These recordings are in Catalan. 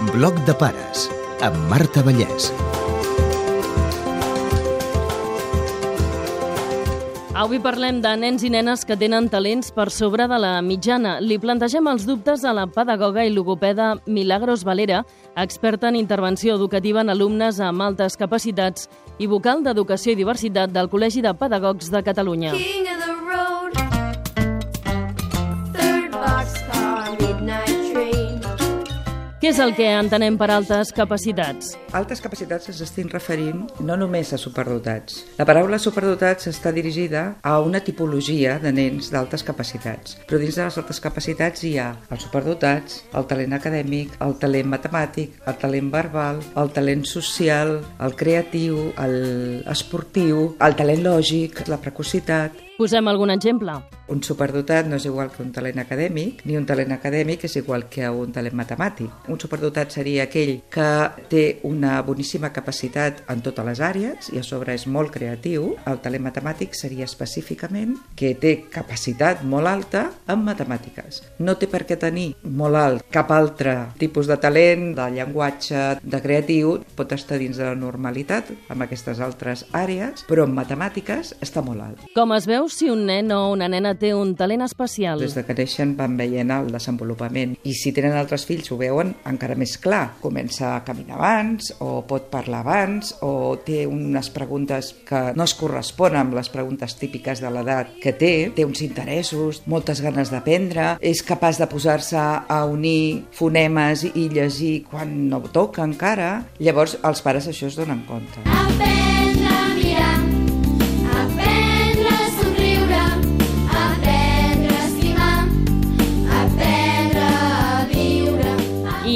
Bloc de pares, amb Marta Vallès. Avui parlem de nens i nenes que tenen talents per sobre de la mitjana. Li plantegem els dubtes a la pedagoga i logopeda Milagros Valera, experta en intervenció educativa en alumnes amb altes capacitats i vocal d'Educació i Diversitat del Col·legi de Pedagogs de Catalunya. King of the road. És el que entenem per altes capacitats? Altes capacitats ens estem referint no només a superdotats. La paraula superdotats està dirigida a una tipologia de nens d'altes capacitats. Però dins de les altes capacitats hi ha els superdotats, el talent acadèmic, el talent matemàtic, el talent verbal, el talent social, el creatiu, el esportiu, el talent lògic, la precocitat, Posem algun exemple. un superdotat no és igual que un talent acadèmic, ni un talent acadèmic és igual que un talent matemàtic. Un superdotat seria aquell que té una boníssima capacitat en totes les àrees i a sobre és molt creatiu. El talent matemàtic seria específicament que té capacitat molt alta en matemàtiques. No té per què tenir molt alt cap altre tipus de talent, de llenguatge, de creatiu, pot estar dins de la normalitat amb aquestes altres àrees, però en matemàtiques està molt alt. Com es veu si un nen o una nena té un talent especial? Des de que neixen van veient el desenvolupament i si tenen altres fills ho veuen encara més clar. Comença a caminar abans o pot parlar abans o té unes preguntes que no es corresponen amb les preguntes típiques de l'edat que té, té uns interessos, moltes ganes d'aprendre, és capaç de posar-se a unir fonemes i llegir quan no toca encara. Llavors els pares això es donen compte. Aprendre a mirar,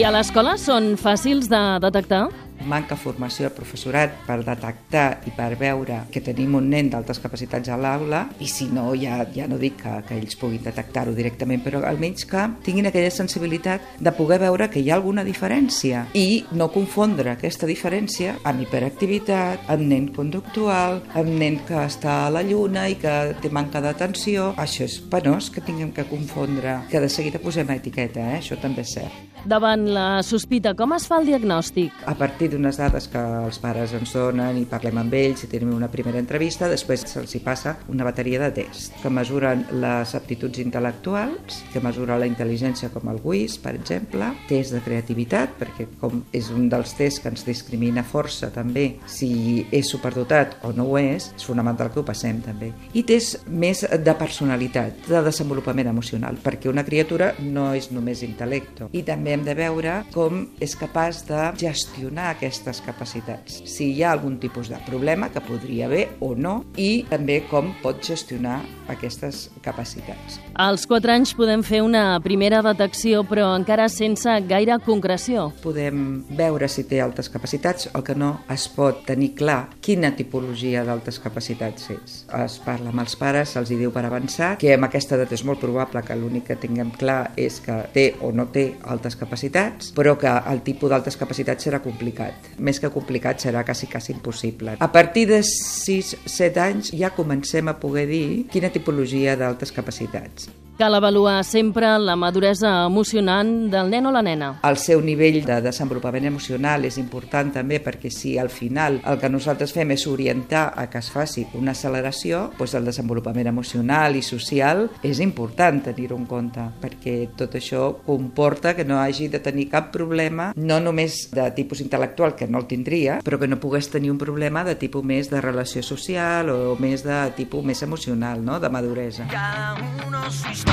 I a l'escola són fàcils de detectar? Manca formació al professorat per detectar i per veure que tenim un nen d'altes capacitats a l'aula i si no, ja, ja no dic que, que ells puguin detectar-ho directament, però almenys que tinguin aquella sensibilitat de poder veure que hi ha alguna diferència i no confondre aquesta diferència amb hiperactivitat, amb nen conductual, amb nen que està a la lluna i que té manca d'atenció. Això és penós que tinguem que confondre, que de seguida posem etiqueta, eh? això també és cert. Davant la sospita, com es fa el diagnòstic? a partir d'unes dades que els pares ens donen i parlem amb ells i tenim una primera entrevista, després se'ls passa una bateria de tests que mesuren les aptituds intel·lectuals, que mesura la intel·ligència com el WIS, per exemple, test de creativitat, perquè com és un dels tests que ens discrimina força també si és superdotat o no ho és, és fonamental que ho passem també. I test més de personalitat, de desenvolupament emocional, perquè una criatura no és només intel·lecte. I també hem de veure com és capaç de gestionar aquestes capacitats. Si hi ha algun tipus de problema, que podria haver o no, i també com pot gestionar aquestes capacitats. Als 4 anys podem fer una primera detecció, però encara sense gaire concreció. Podem veure si té altes capacitats, el que no es pot tenir clar quina tipologia d'altes capacitats és. Es parla amb els pares, se'ls diu per avançar, que amb aquesta edat és molt probable que l'únic que tinguem clar és que té o no té altes capacitats, però que el tipus d'altes capacitats serà complicat. Més que complicat serà quasi, quasi impossible. A partir de 6-7 anys ja comencem a poder dir quina tipologia d'altes capacitats. Cal avaluar sempre la maduresa emocionant del nen o la nena. El seu nivell de desenvolupament emocional és important també perquè si al final el que nosaltres fem és orientar a que es faci una acceleració, doncs el desenvolupament emocional i social és important tenir-ho en compte perquè tot això comporta que no hagi de tenir cap problema, no només de tipus intel·lectual, que no el tindria, però que no pogués tenir un problema de tipus més de relació social o més de tipus més emocional, no? de maduresa. Cada uno su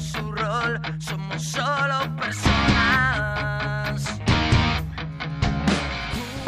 su rol, somos solo personas.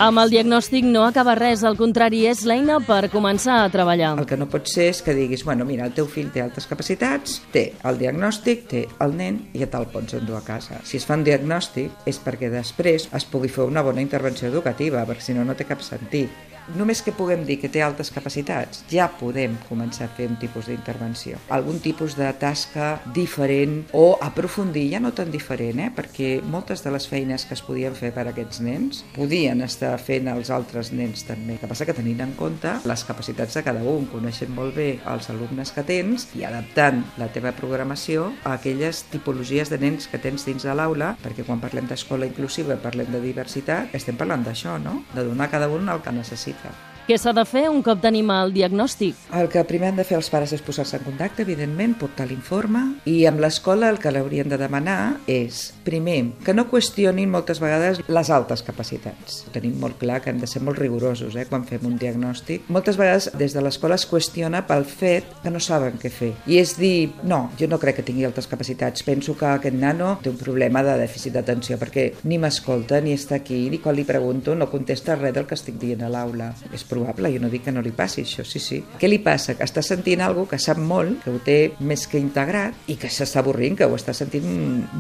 Amb el diagnòstic no acaba res, al contrari, és l'eina per començar a treballar. El que no pot ser és que diguis, bueno, mira, el teu fill té altes capacitats, té el diagnòstic, té el nen i ja te'l pots endur a casa. Si es fa un diagnòstic és perquè després es pugui fer una bona intervenció educativa, perquè si no, no té cap sentit. Només que puguem dir que té altes capacitats, ja podem començar a fer un tipus d'intervenció. Algun tipus de tasca diferent o aprofundir, ja no tan diferent, eh? perquè moltes de les feines que es podien fer per a aquests nens podien estar fent els altres nens també. El que passa que tenint en compte les capacitats de cada un, coneixent molt bé els alumnes que tens i adaptant la teva programació a aquelles tipologies de nens que tens dins de l'aula, perquè quan parlem d'escola inclusiva parlem de diversitat, estem parlant d'això, no? De donar a cada un el que necessita. etc. Què s'ha de fer un cop tenim el diagnòstic? El que primer han de fer els pares és posar-se en contacte, evidentment, portar l'informe, i amb l'escola el que l'haurien de demanar és, primer, que no qüestionin moltes vegades les altes capacitats. Tenim molt clar que hem de ser molt rigorosos eh, quan fem un diagnòstic. Moltes vegades des de l'escola es qüestiona pel fet que no saben què fer. I és dir, no, jo no crec que tingui altes capacitats, penso que aquest nano té un problema de dèficit d'atenció perquè ni m'escolta, ni està aquí, ni quan li pregunto no contesta res del que estic dient a l'aula. És probable, jo no dic que no li passi això, sí, sí. Què li passa? Que està sentint algo que sap molt, que ho té més que integrat i que s'està avorrint, que ho està sentint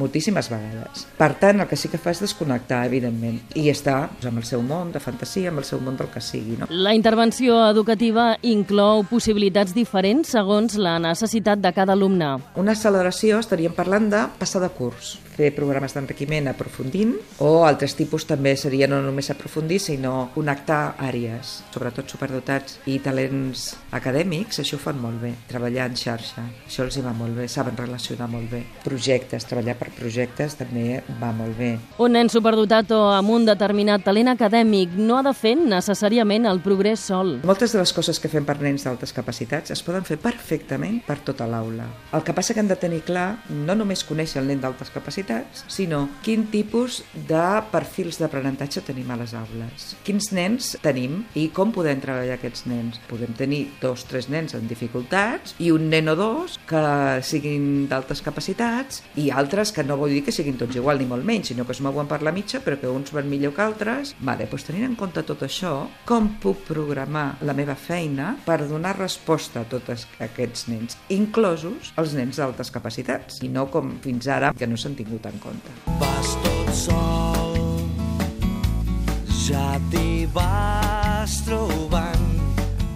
moltíssimes vegades. Per tant, el que sí que fa és desconnectar, evidentment, i està doncs, amb el seu món de fantasia, amb el seu món del que sigui, no? La intervenció educativa inclou possibilitats diferents segons la necessitat de cada alumne. Una acceleració estaríem parlant de passar de curs, fer programes d'enriquiment aprofundint o altres tipus també seria no només aprofundir sinó connectar àrees, sobretot superdotats i talents acadèmics, això ho fan molt bé, treballar en xarxa, això els hi va molt bé, saben relacionar molt bé. Projectes, treballar per projectes també va molt bé. Un nen superdotat o amb un determinat talent acadèmic no ha de fer necessàriament el progrés sol. Moltes de les coses que fem per nens d'altes capacitats es poden fer perfectament per tota l'aula. El que passa que hem de tenir clar no només conèixer el nen d'altes capacitats, sinó quin tipus de perfils d'aprenentatge tenim a les aules. Quins nens tenim i com podem treballar aquests nens. Podem tenir dos, tres nens amb dificultats i un nen o dos que siguin d'altes capacitats i altres que no vull dir que siguin tots igual ni molt menys, sinó que es mouen per la mitja però que uns van millor que altres. Vale, doncs tenint en compte tot això, com puc programar la meva feina per donar resposta a tots aquests nens, inclosos els nens d'altes capacitats, i no com fins ara que no s'han tingut en compte. Vas tot sol, ja t'hi vas trobant.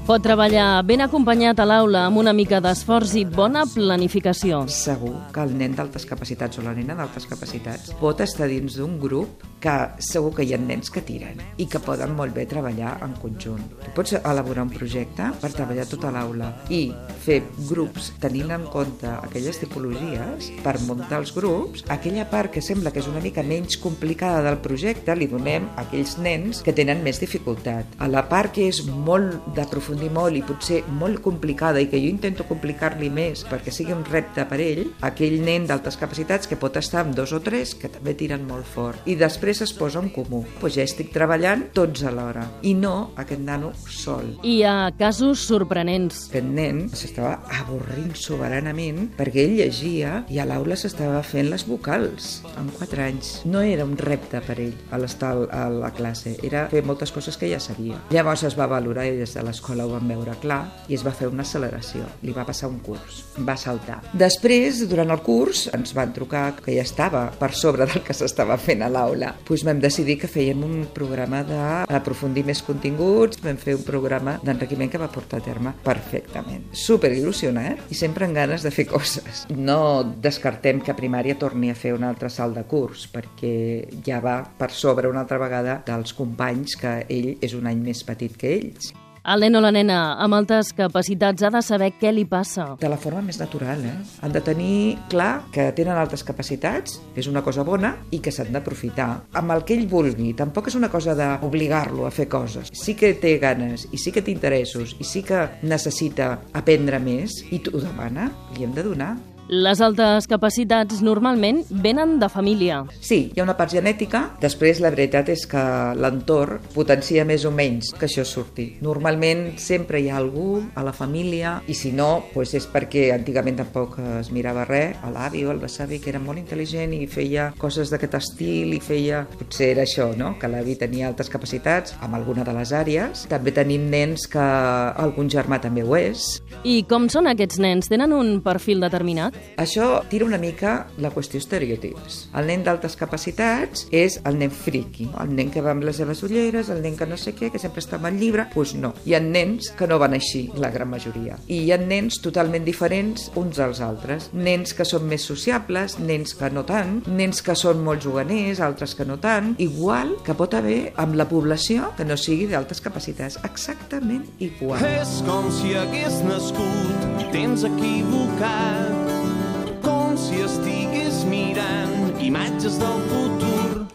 Pot treballar ben acompanyat a l'aula amb una mica d'esforç i bona planificació. Segur que el nen d'altes capacitats o la nena d'altes capacitats pot estar dins d'un grup que segur que hi ha nens que tiren i que poden molt bé treballar en conjunt. Tu pots elaborar un projecte per treballar tota l'aula i fer grups tenint en compte aquelles tipologies per muntar els grups, aquella part que sembla que és una mica menys complicada del projecte li donem a aquells nens que tenen més dificultat. A la part que és molt d'aprofundir molt i potser molt complicada i que jo intento complicar-li més perquè sigui un repte per ell, aquell nen d'altes capacitats que pot estar amb dos o tres que també tiren molt fort. I després es posa en comú. Pues ja estic treballant tots alhora i no aquest nano sol. Hi ha casos sorprenents. Aquest nen s'estava avorrint soberanament perquè ell llegia i a l'aula s'estava fent les vocals amb 4 anys. No era un repte per ell a l'estar a la classe, era fer moltes coses que ja sabia. Llavors es va valorar i des de l'escola ho van veure clar i es va fer una acceleració. Li va passar un curs. Va saltar. Després, durant el curs, ens van trucar que ja estava per sobre del que s'estava fent a l'aula. Doncs vam decidir que fèiem un programa d'aprofundir més continguts, vam fer un programa d'enriquiment que va portar a terme perfectament. Super il·lusionat i sempre amb ganes de fer coses. No descartem que primària torni a fer un altre salt de curs, perquè ja va per sobre una altra vegada dels companys que ell és un any més petit que ells. El nen o la nena amb altes capacitats ha de saber què li passa. de la forma més natural, eh? Han de tenir clar que tenen altes capacitats, és una cosa bona, i que s'han d'aprofitar amb el que ell vulgui. Tampoc és una cosa d'obligar-lo a fer coses. Sí que té ganes, i sí que té interessos, i sí que necessita aprendre més, i t'ho demana, li hem de donar. Les altes capacitats normalment venen de família. Sí, hi ha una part genètica, després la veritat és que l'entorn potencia més o menys que això surti. Normalment sempre hi ha algú a la família i si no, doncs és perquè antigament tampoc es mirava res, a l'avi o al besavi que era molt intel·ligent i feia coses d'aquest estil i feia... Potser era això, no? que l'avi tenia altes capacitats amb alguna de les àrees. També tenim nens que algun germà també ho és. I com són aquests nens? Tenen un perfil determinat? Això tira una mica la qüestió estereotips. El nen d'altes capacitats és el nen friki, el nen que va amb les seves ulleres, el nen que no sé què, que sempre està amb el llibre, doncs pues no. Hi ha nens que no van així, la gran majoria. I hi ha nens totalment diferents uns dels altres. Nens que són més sociables, nens que no tant, nens que són molt juganers, altres que no tant, igual que pot haver amb la població que no sigui d'altes capacitats, exactament igual. És com si hagués nascut temps equivocat, com si estigués mirant imatges del futur.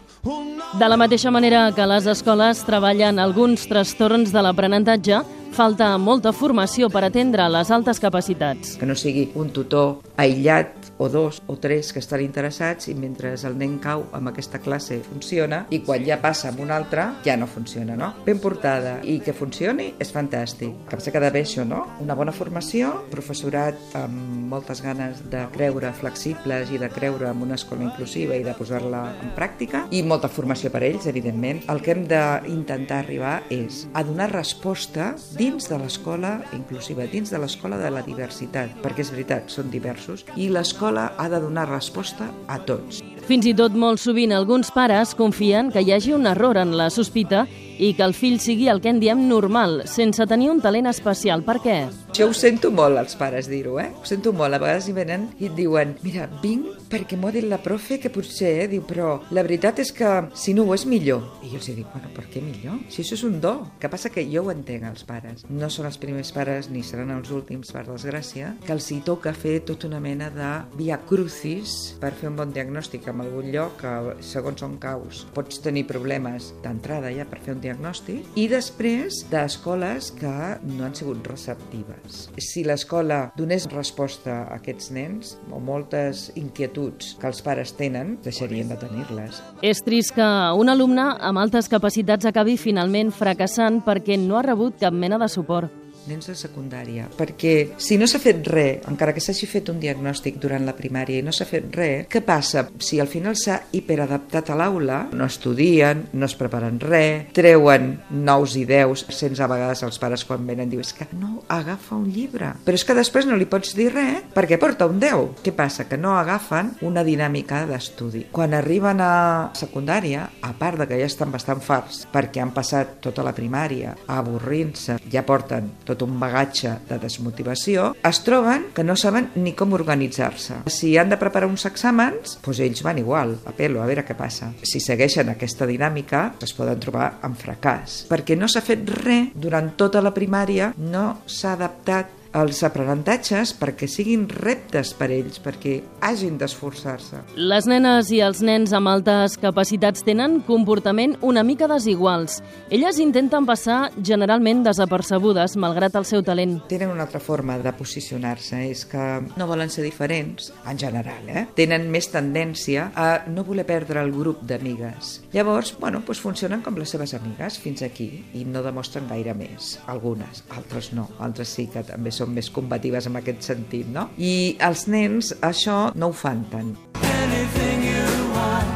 De la mateixa manera que les escoles treballen alguns trastorns de l'aprenentatge, falta molta formació per atendre les altes capacitats. que no sigui un tutor aïllat o dos o tres que estan interessats i mentre el nen cau amb aquesta classe funciona i quan ja passa amb una altra ja no funciona, no? Ben portada i que funcioni és fantàstic. Que passa que ha d'haver això, no? Una bona formació, professorat amb moltes ganes de creure flexibles i de creure en una escola inclusiva i de posar-la en pràctica i molta formació per a ells, evidentment. El que hem d'intentar arribar és a donar resposta dins de l'escola inclusiva, dins de l'escola de la diversitat, perquè és veritat, són diversos, i l'escola ha de donar resposta a tots. Fins i tot molt sovint alguns pares confien que hi hagi un error en la sospita i que el fill sigui el que en diem normal, sense tenir un talent especial. Per què? Això ho sento molt, els pares, dir-ho, eh? Ho sento molt. A vegades hi venen i et diuen mira, vinc perquè m'ho ha dit la profe que potser, eh? Diu, però la veritat és que si no ho és millor. I jo els dic, bueno, per què millor? Si això és un do. Que passa que jo ho entenc, els pares. No són els primers pares, ni seran els últims, per desgràcia, que els hi toca fer tota una mena de via crucis per fer un bon diagnòstic en algun lloc que, segons on caus, pots tenir problemes d'entrada ja per fer un diagnòstic i després d'escoles que no han sigut receptives. Si l'escola donés resposta a aquests nens o moltes inquietuds que els pares tenen, deixarien de tenir-les. És trist que un alumne amb altes capacitats acabi finalment fracassant perquè no ha rebut cap mena de suport. Nens de secundària, perquè si no s'ha fet res, encara que s'hagi fet un diagnòstic durant la primària i no s'ha fet res, què passa? Si al final s'ha hiperadaptat a l'aula, no estudien, no es preparen res, treuen nous i deus, sense a vegades els pares quan venen diuen és que no agafa un llibre, però és que després no li pots dir res perquè porta un 10. Què passa? Que no agafen una dinàmica d'estudi. Quan arriben a secundària, a part de que ja estan bastant farts perquè han passat tota la primària avorrint-se, ja porten tot un bagatge de desmotivació, es troben que no saben ni com organitzar-se. Si han de preparar uns exàmens, doncs ells van igual, a pelo, a veure què passa. Si segueixen aquesta dinàmica, es poden trobar amb fracàs, perquè no s'ha fet res durant tota la primària, no s'ha adaptat els aprenentatges perquè siguin reptes per ells, perquè hagin d'esforçar-se. Les nenes i els nens amb altes capacitats tenen comportament una mica desiguals. Elles intenten passar generalment desapercebudes, malgrat el seu talent. Tenen una altra forma de posicionar-se, és que no volen ser diferents, en general, eh? Tenen més tendència a no voler perdre el grup d'amigues. Llavors, bueno, doncs funcionen com les seves amigues fins aquí i no demostren gaire més. Algunes, altres no, altres sí que també són més combatives en aquest sentit, no? I els nens això no ho fan tant. Anything you want,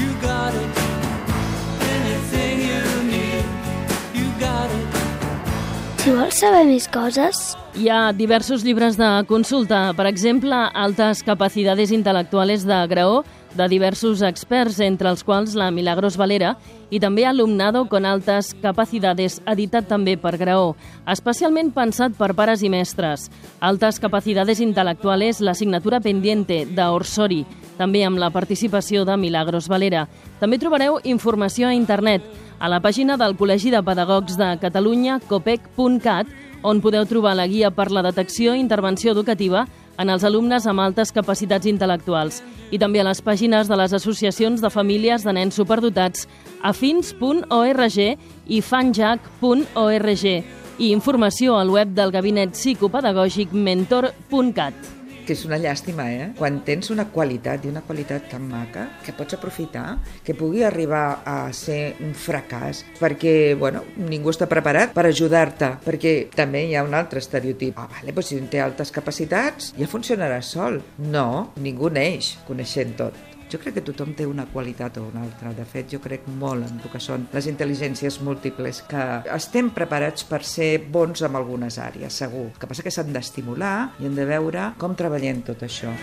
you got it. Anything you need, you got it. Si vols saber més coses, Hi ha diversos llibres de consulta, per exemple, Altas capacidades intel·lectuales de Graó, de diversos experts, entre els quals la Milagros Valera, i també Alumnado con altas capacidades, editat també per Graó, especialment pensat per pares i mestres. Altas capacidades intel·lectuales, la signatura pendiente, d'Orsori, també amb la participació de Milagros Valera. També trobareu informació a internet, a la pàgina del Col·legi de Pedagogs de Catalunya, copec.cat, on podeu trobar la guia per la detecció i intervenció educativa en els alumnes amb altes capacitats intel·lectuals i també a les pàgines de les associacions de famílies de nens superdotats afins.org i fanjac.org i informació al web del gabinet psicopedagògic mentor.cat. que és una llàstima, eh? Quan tens una qualitat i una qualitat tan maca que pots aprofitar, que pugui arribar a ser un fracàs, perquè, bueno, ningú està preparat per ajudar-te, perquè també hi ha un altre estereotip. Ah, vale, doncs si un té altes capacitats, ja funcionarà sol. No, ningú neix coneixent tot. Jo crec que tothom té una qualitat o una altra. De fet, jo crec molt en el que són les intel·ligències múltiples, que estem preparats per ser bons en algunes àrees, segur. El que passa que s'han d'estimular i hem de veure com treballem tot això.